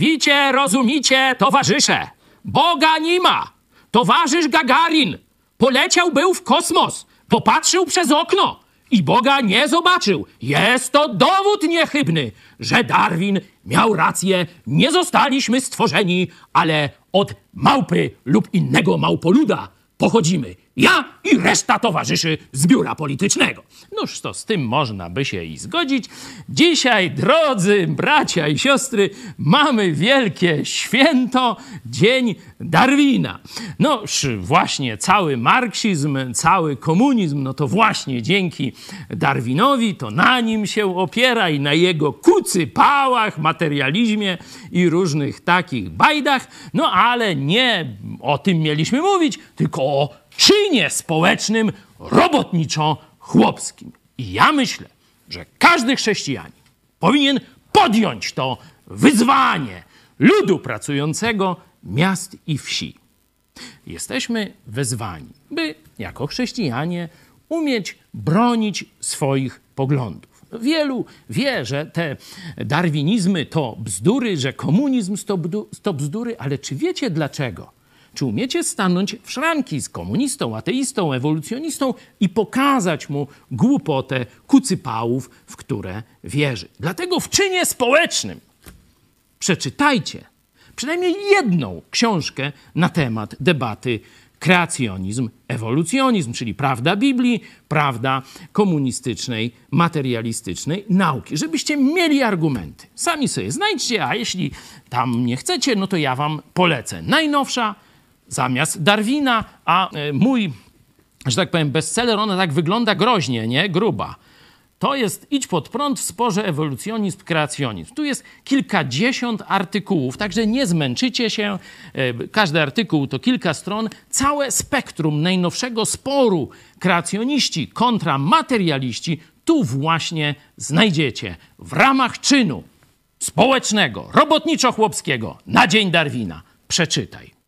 Wicie, rozumicie, towarzysze, Boga nie ma. Towarzysz Gagarin poleciał był w kosmos, popatrzył przez okno i Boga nie zobaczył. Jest to dowód niechybny, że Darwin miał rację. Nie zostaliśmy stworzeni, ale od małpy lub innego małpoluda pochodzimy. Ja i reszta towarzyszy z biura politycznego. Noż to z tym można by się i zgodzić. Dzisiaj, drodzy bracia i siostry, mamy wielkie święto, Dzień Darwina. Noż właśnie cały marksizm, cały komunizm, no to właśnie dzięki Darwinowi, to na nim się opiera i na jego kucypałach, materializmie i różnych takich bajdach. No ale nie o tym mieliśmy mówić, tylko o czynie społecznym robotniczo-chłopskim. I ja myślę, że każdy chrześcijanin powinien podjąć to wyzwanie ludu pracującego miast i wsi. Jesteśmy wezwani, by jako chrześcijanie umieć bronić swoich poglądów. Wielu wie, że te darwinizmy to bzdury, że komunizm to bzdury, ale czy wiecie dlaczego? Czy umiecie stanąć w szranki z komunistą, ateistą, ewolucjonistą i pokazać mu głupotę kucypałów, w które wierzy? Dlatego w czynie społecznym przeczytajcie przynajmniej jedną książkę na temat debaty kreacjonizm, ewolucjonizm, czyli prawda Biblii, prawda komunistycznej, materialistycznej nauki, żebyście mieli argumenty. Sami sobie znajdźcie, a jeśli tam nie chcecie, no to ja wam polecę. Najnowsza zamiast Darwina, a e, mój, że tak powiem, bestseller, ona tak wygląda groźnie, nie? Gruba. To jest Idź pod prąd w sporze ewolucjonizm, kreacjonizm. Tu jest kilkadziesiąt artykułów, także nie zmęczycie się. E, każdy artykuł to kilka stron. Całe spektrum najnowszego sporu kreacjoniści kontra materialiści tu właśnie znajdziecie w ramach czynu społecznego, robotniczo-chłopskiego na Dzień Darwina. Przeczytaj.